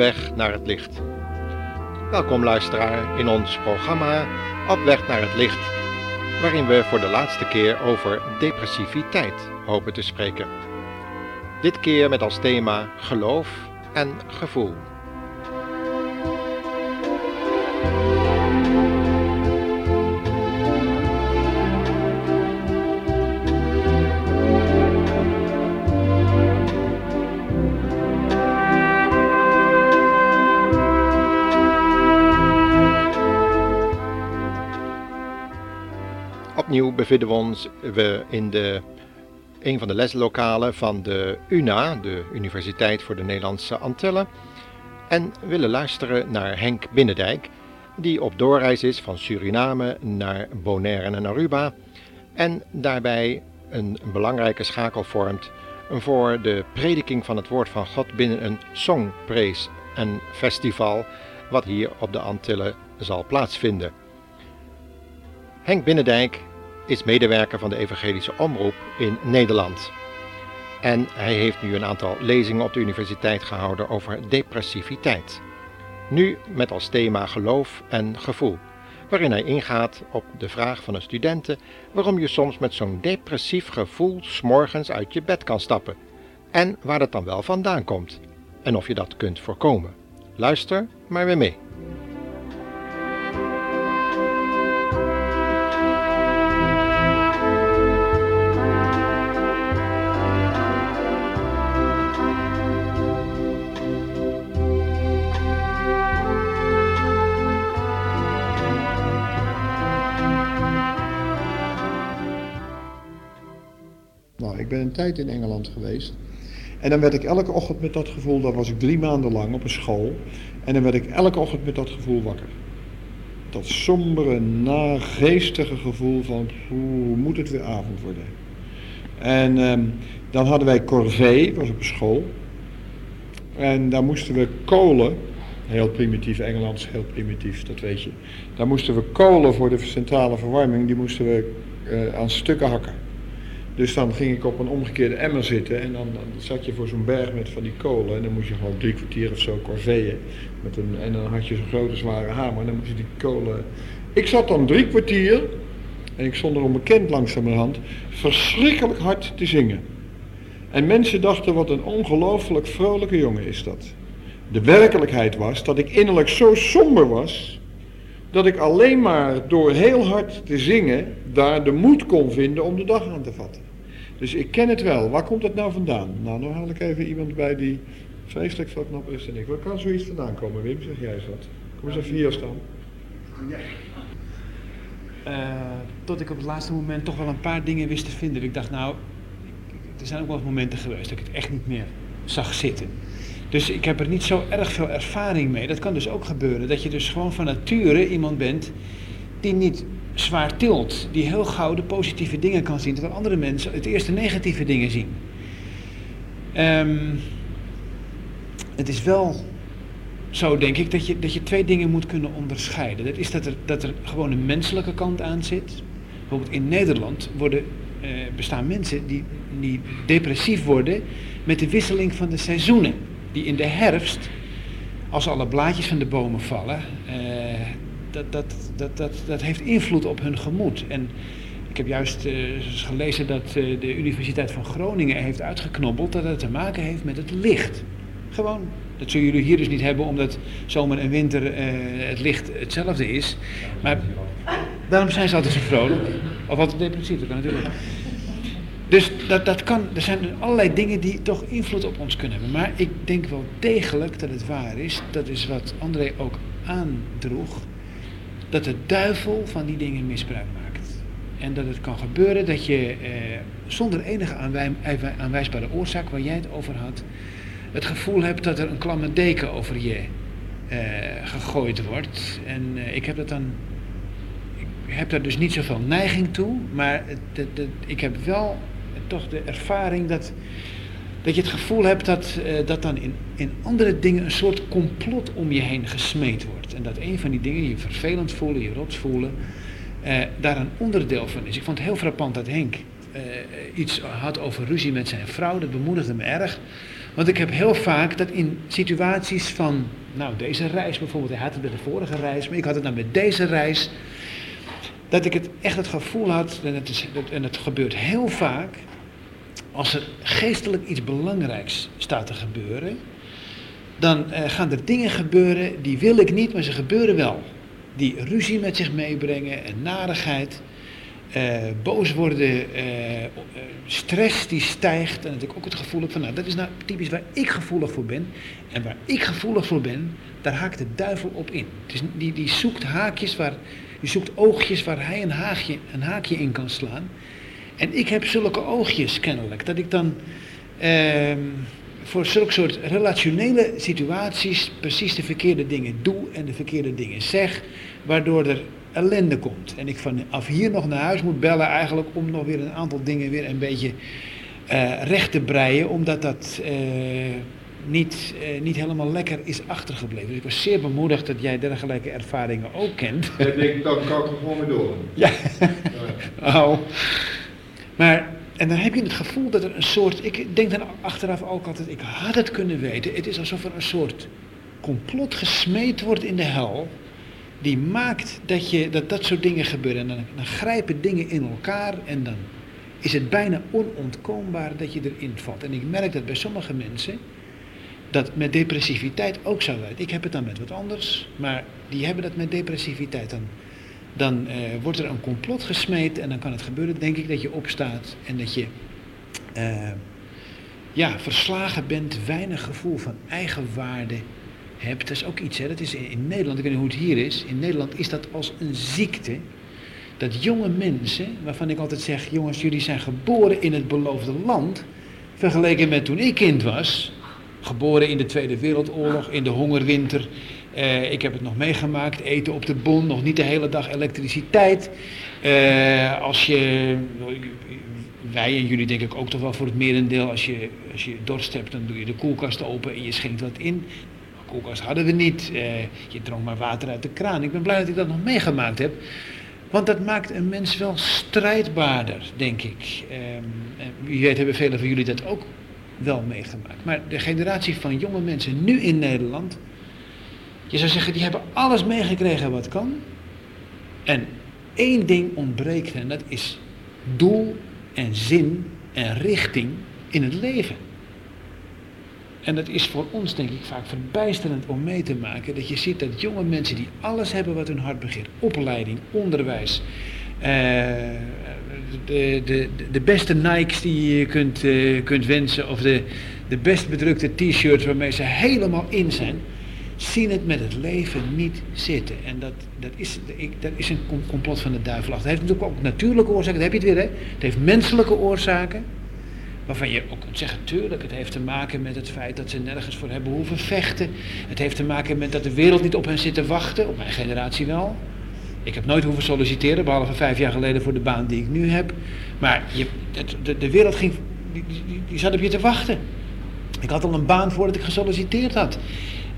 weg naar het licht. Welkom luisteraar in ons programma Op weg naar het licht, waarin we voor de laatste keer over depressiviteit hopen te spreken. Dit keer met als thema geloof en gevoel. Bevinden we ons we in de, een van de leslokalen van de UNA, de Universiteit voor de Nederlandse Antillen, en willen luisteren naar Henk Binnendijk, die op doorreis is van Suriname naar Bonaire en Aruba en daarbij een belangrijke schakel vormt voor de prediking van het woord van God binnen een songpraise en festival wat hier op de Antillen zal plaatsvinden. Henk Binnendijk is medewerker van de Evangelische Omroep in Nederland. En hij heeft nu een aantal lezingen op de universiteit gehouden over depressiviteit. Nu met als thema geloof en gevoel, waarin hij ingaat op de vraag van de studenten waarom je soms met zo'n depressief gevoel s'morgens uit je bed kan stappen en waar dat dan wel vandaan komt en of je dat kunt voorkomen. Luister maar weer mee. Ben een tijd in Engeland geweest. En dan werd ik elke ochtend met dat gevoel, daar was ik drie maanden lang op een school. En dan werd ik elke ochtend met dat gevoel wakker. Dat sombere, nageestige gevoel van hoe moet het weer avond worden. En ehm, dan hadden wij corvée, was op een school. En daar moesten we kolen, heel primitief Engelands, heel primitief, dat weet je. Daar moesten we kolen voor de centrale verwarming, die moesten we uh, aan stukken hakken. Dus dan ging ik op een omgekeerde emmer zitten en dan, dan zat je voor zo'n berg met van die kolen en dan moest je gewoon drie kwartier of zo corveeën. Met een, en dan had je zo'n grote zware hamer en dan moest je die kolen... Ik zat dan drie kwartier en ik stond er onbekend langzamerhand verschrikkelijk hard te zingen. En mensen dachten wat een ongelooflijk vrolijke jongen is dat. De werkelijkheid was dat ik innerlijk zo somber was dat ik alleen maar door heel hard te zingen daar de moed kon vinden om de dag aan te vatten. Dus ik ken het wel. Waar komt het nou vandaan? Nou, dan haal ik even iemand bij die vreselijk veel is dan ik. Waar kan zoiets vandaan komen, Wim? Zeg jij eens wat. Kom eens even hier staan. Uh, tot ik op het laatste moment toch wel een paar dingen wist te vinden. Ik dacht, nou, er zijn ook wel momenten geweest dat ik het echt niet meer zag zitten. Dus ik heb er niet zo erg veel ervaring mee. Dat kan dus ook gebeuren. Dat je dus gewoon van nature iemand bent die niet zwaar tilt. Die heel gauw de positieve dingen kan zien. Terwijl andere mensen het eerste negatieve dingen zien. Um, het is wel zo, denk ik, dat je, dat je twee dingen moet kunnen onderscheiden. Dat is dat er, dat er gewoon een menselijke kant aan zit. Bijvoorbeeld in Nederland worden, uh, bestaan mensen die, die depressief worden met de wisseling van de seizoenen die in de herfst, als alle blaadjes van de bomen vallen, uh, dat, dat, dat, dat, dat heeft invloed op hun gemoed. En ik heb juist uh, gelezen dat uh, de Universiteit van Groningen heeft uitgeknobbeld dat het te maken heeft met het licht. Gewoon, dat zullen jullie hier dus niet hebben omdat zomer en winter het licht hetzelfde is. Maar daarom zijn ze altijd zo vrolijk. Of altijd depressief, dat kan natuurlijk. Dus dat, dat kan, er zijn allerlei dingen die toch invloed op ons kunnen hebben. Maar ik denk wel degelijk dat het waar is, dat is wat André ook aandroeg, dat de duivel van die dingen misbruik maakt. En dat het kan gebeuren dat je eh, zonder enige aanwij aanwijsbare oorzaak, waar jij het over had, het gevoel hebt dat er een klamme deken over je eh, gegooid wordt. En eh, ik heb dat dan ik heb daar dus niet zoveel neiging toe, maar ik heb wel toch de ervaring dat, dat je het gevoel hebt dat, uh, dat dan in, in andere dingen een soort complot om je heen gesmeed wordt. En dat een van die dingen, je vervelend voelen, je rots voelen, uh, daar een onderdeel van is. Ik vond het heel frappant dat Henk uh, iets had over ruzie met zijn vrouw, dat bemoedigde me erg. Want ik heb heel vaak dat in situaties van, nou deze reis bijvoorbeeld, hij had het bij de vorige reis, maar ik had het dan met deze reis, dat ik het echt het gevoel had, en het, is, en het gebeurt heel vaak, als er geestelijk iets belangrijks staat te gebeuren, dan uh, gaan er dingen gebeuren die wil ik niet, maar ze gebeuren wel. Die ruzie met zich meebrengen en narigheid. Uh, boos worden, uh, stress die stijgt. En dat ik ook het gevoel van, nou, dat is nou typisch waar ik gevoelig voor ben. En waar ik gevoelig voor ben, daar haakt de duivel op in. Dus die, die zoekt haakjes waar, die zoekt oogjes waar hij een, haakje, een haakje in kan slaan. En ik heb zulke oogjes kennelijk, dat ik dan ehm, voor zulke soort relationele situaties precies de verkeerde dingen doe en de verkeerde dingen zeg, waardoor er ellende komt. En ik vanaf hier nog naar huis moet bellen eigenlijk om nog weer een aantal dingen weer een beetje uh, recht te breien, omdat dat uh, niet, uh, niet helemaal lekker is achtergebleven. Dus ik was zeer bemoedigd dat jij dergelijke ervaringen ook kent. Ja, denk ik, dat kan ik er gewoon mee door. Ja. oh. Maar, en dan heb je het gevoel dat er een soort, ik denk dan achteraf ook altijd, ik had het kunnen weten. Het is alsof er een soort complot gesmeed wordt in de hel die maakt dat, je, dat dat soort dingen gebeuren. En dan, dan grijpen dingen in elkaar en dan is het bijna onontkoombaar dat je erin valt. En ik merk dat bij sommige mensen dat met depressiviteit ook zo uit. Ik heb het dan met wat anders, maar die hebben dat met depressiviteit. Dan, dan uh, wordt er een complot gesmeed en dan kan het gebeuren, denk ik, dat je opstaat en dat je uh, ja, verslagen bent, weinig gevoel van eigenwaarde hebt. Dat is ook iets, hè. dat is in Nederland, ik weet niet hoe het hier is, in Nederland is dat als een ziekte. Dat jonge mensen, waarvan ik altijd zeg, jongens, jullie zijn geboren in het beloofde land, vergeleken met toen ik kind was, geboren in de Tweede Wereldoorlog, in de hongerwinter. Uh, ik heb het nog meegemaakt, eten op de bon, nog niet de hele dag elektriciteit. Uh, als je, wij en jullie denk ik ook toch wel voor het merendeel, als je, als je dorst hebt, dan doe je de koelkast open en je schenkt wat in koelkast hadden we niet. Uh, je dronk maar water uit de kraan. Ik ben blij dat ik dat nog meegemaakt heb. Want dat maakt een mens wel strijdbaarder, denk ik. Um, wie weet hebben velen van jullie dat ook wel meegemaakt. Maar de generatie van jonge mensen nu in Nederland, je zou zeggen, die hebben alles meegekregen wat kan. En één ding ontbreekt en dat is doel en zin en richting in het leven. En dat is voor ons denk ik vaak verbijsterend om mee te maken. Dat je ziet dat jonge mensen die alles hebben wat hun hart begeert. Opleiding, onderwijs. Uh, de, de, de beste Nikes die je kunt, uh, kunt wensen. Of de, de best bedrukte t-shirts waarmee ze helemaal in zijn. Zien het met het leven niet zitten. En dat, dat, is, dat is een complot van de duivel. Het heeft natuurlijk ook natuurlijke oorzaken. Dat heb je het weer, hè? Het heeft menselijke oorzaken. Waarvan je ook kunt zeggen, tuurlijk, het heeft te maken met het feit dat ze nergens voor hebben hoeven vechten. Het heeft te maken met dat de wereld niet op hen zit te wachten, op mijn generatie wel. Ik heb nooit hoeven solliciteren, behalve vijf jaar geleden voor de baan die ik nu heb. Maar je, de, de, wereld ging, die, die, die, zat op je te wachten. Ik had al een baan voordat ik gesolliciteerd had.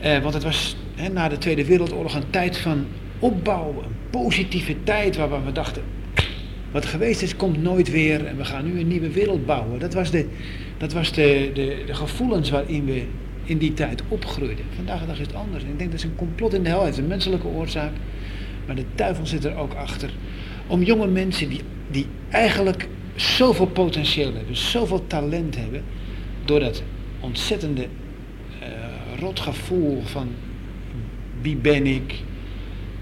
Eh, want het was hè, na de Tweede Wereldoorlog een tijd van opbouw, een positieve tijd waar we dachten, wat geweest is, komt nooit weer en we gaan nu een nieuwe wereld bouwen. Dat was de, dat was de, de, de gevoelens waarin we in die tijd opgroeiden. Vandaag de dag is het anders. Ik denk dat is een complot in de hel, heeft een menselijke oorzaak. Maar de duivel zit er ook achter. Om jonge mensen die, die eigenlijk zoveel potentieel hebben, zoveel talent hebben, door dat ontzettende van wie ben ik,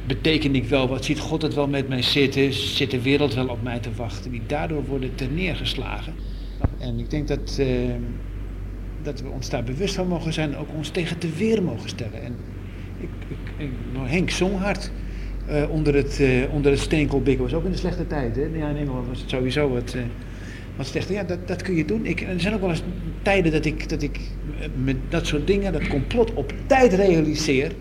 beteken ik wel wat? Ziet God het wel met mij zitten? Zit de wereld wel op mij te wachten? Die daardoor worden ter neergeslagen. En ik denk dat, uh, dat we ons daar bewust van mogen zijn ook ons tegen te weer mogen stellen. En ik, ik, ik Henk zong hard uh, onder, het, uh, onder het steenkoolbikken. was ook in de slechte tijd. Hè? Ja, in Engeland was het sowieso wat, wat slechter. Ja, dat, dat kun je doen. Ik, er zijn ook wel eens tijden dat ik, dat ik met dat soort dingen, dat complot op tijd realiseer.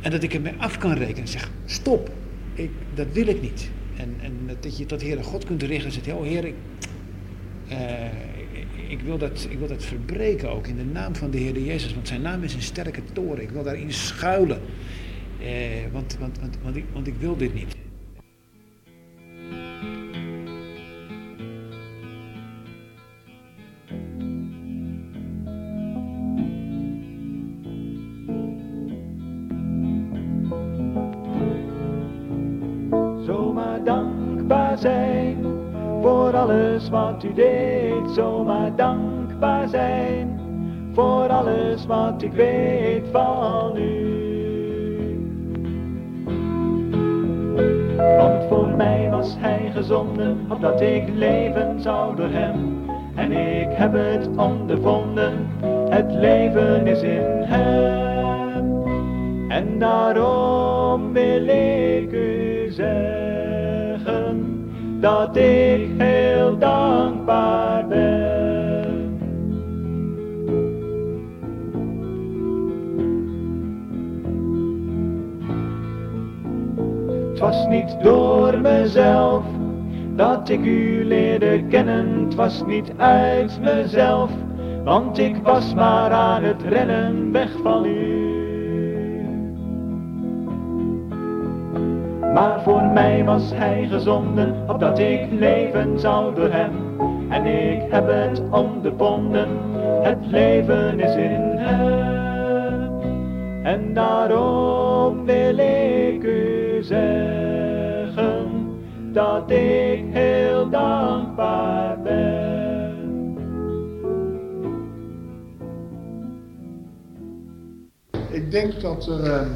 En dat ik ermee af kan rekenen en zeg, stop, ik, dat wil ik niet. En, en dat je tot Heere God kunt richten en zegt, oh Heer, ik, uh, ik, wil dat, ik wil dat verbreken ook in de naam van de Heer Jezus. Want zijn naam is een sterke toren. Ik wil daarin schuilen. Uh, want, want, want, want, ik, want ik wil dit niet. Zijn voor alles wat u deed, zomaar dankbaar zijn voor alles wat ik weet van u. Want voor mij was hij gezonden, opdat ik leven zou door hem. En ik heb het ondervonden, het leven is in hem. En daarom wil ik u zeggen dat ik heel dankbaar ben. Het was niet door mezelf dat ik u leerde kennen, het was niet uit mezelf, want ik was maar aan het rennen weg van u. Maar voor mij was hij gezonden, opdat ik leven zou door hem. En ik heb het ondervonden, het leven is in hem. En daarom wil ik u zeggen dat ik heel dankbaar ben. Ik denk dat er ehm,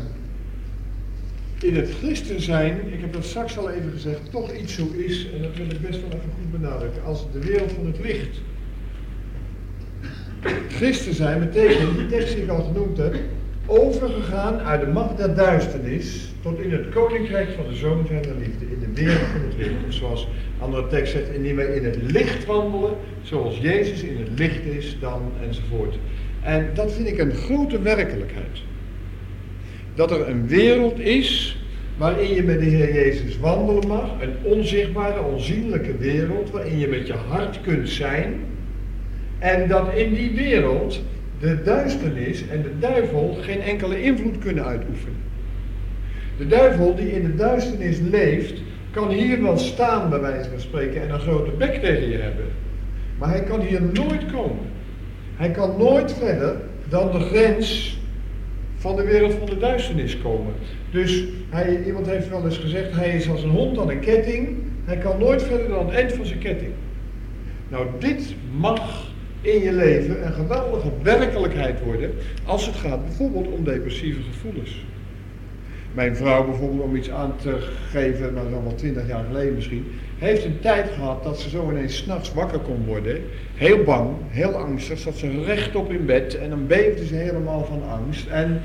in het christen zijn, ik heb dat straks al even gezegd, toch iets zo is, en dat wil ik best wel even goed benadrukken, als de wereld van het licht. Christen zijn betekent, die tekst die ik al genoemd heb, overgegaan uit de macht der duisternis tot in het koninkrijk van de zoon van de liefde, in de wereld van het licht. Of zoals andere tekst zegt, indien wij in het licht wandelen, zoals Jezus in het licht is, dan enzovoort. En dat vind ik een grote werkelijkheid. Dat er een wereld is waarin je met de Heer Jezus wandelen mag, een onzichtbare, onzienlijke wereld, waarin je met je hart kunt zijn. En dat in die wereld de duisternis en de duivel geen enkele invloed kunnen uitoefenen. De duivel die in de duisternis leeft, kan hier wel staan bij wijze van spreken en een grote bek tegen je hebben. Maar hij kan hier nooit komen. Hij kan nooit verder dan de grens van de wereld van de duisternis komen. Dus hij, iemand heeft wel eens gezegd, hij is als een hond aan een ketting. Hij kan nooit verder dan het eind van zijn ketting. Nou, dit mag in je leven een geweldige werkelijkheid worden als het gaat bijvoorbeeld om depressieve gevoelens. Mijn vrouw bijvoorbeeld, om iets aan te geven, maar dan wel twintig jaar geleden misschien, heeft een tijd gehad dat ze zo ineens s'nachts wakker kon worden. Heel bang, heel angstig, zat ze rechtop in bed en dan beefde ze helemaal van angst. En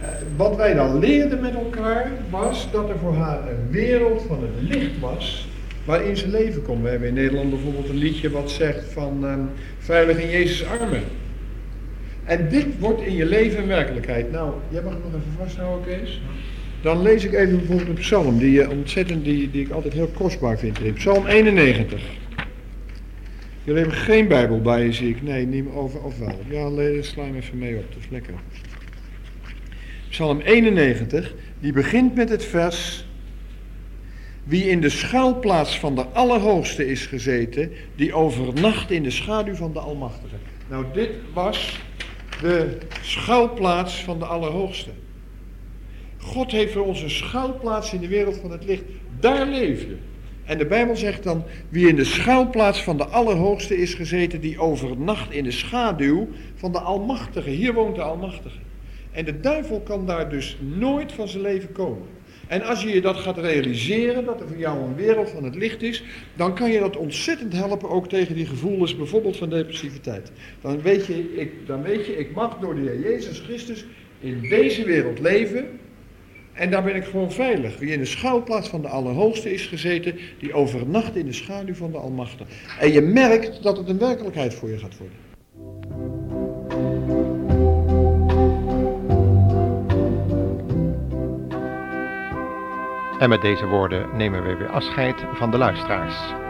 eh, wat wij dan leerden met elkaar was dat er voor haar een wereld van het licht was waarin ze leven kon. We hebben in Nederland bijvoorbeeld een liedje wat zegt van ehm, veilig in Jezus armen. En dit wordt in je leven werkelijkheid. Nou, jij mag nog even vasthouden, Kees. Dan lees ik even bijvoorbeeld een psalm die, uh, ontzettend, die, die ik altijd heel kostbaar vind. In psalm 91. Jullie hebben geen Bijbel bij je, zie ik. Nee, niet meer over, of wel. Ja, sla hem even mee op, dat is lekker. Psalm 91, die begint met het vers wie in de schuilplaats van de Allerhoogste is gezeten, die overnacht in de schaduw van de Almachtige. Nou, dit was de schuilplaats van de Allerhoogste. God heeft voor ons een schuilplaats in de wereld van het licht. Daar leef je. En de Bijbel zegt dan, wie in de schuilplaats van de Allerhoogste is gezeten, die overnacht in de schaduw van de Almachtige. Hier woont de Almachtige. En de duivel kan daar dus nooit van zijn leven komen. En als je je dat gaat realiseren, dat er voor jou een wereld van het licht is, dan kan je dat ontzettend helpen ook tegen die gevoelens, bijvoorbeeld van depressiviteit. Dan weet je, ik, dan weet je, ik mag door de Heer Jezus Christus in deze wereld leven. En daar ben ik gewoon veilig. Wie in de schouwplaats van de Allerhoogste is gezeten, die overnacht in de schaduw van de Almachtige. En je merkt dat het een werkelijkheid voor je gaat worden. En met deze woorden nemen we weer afscheid van de luisteraars.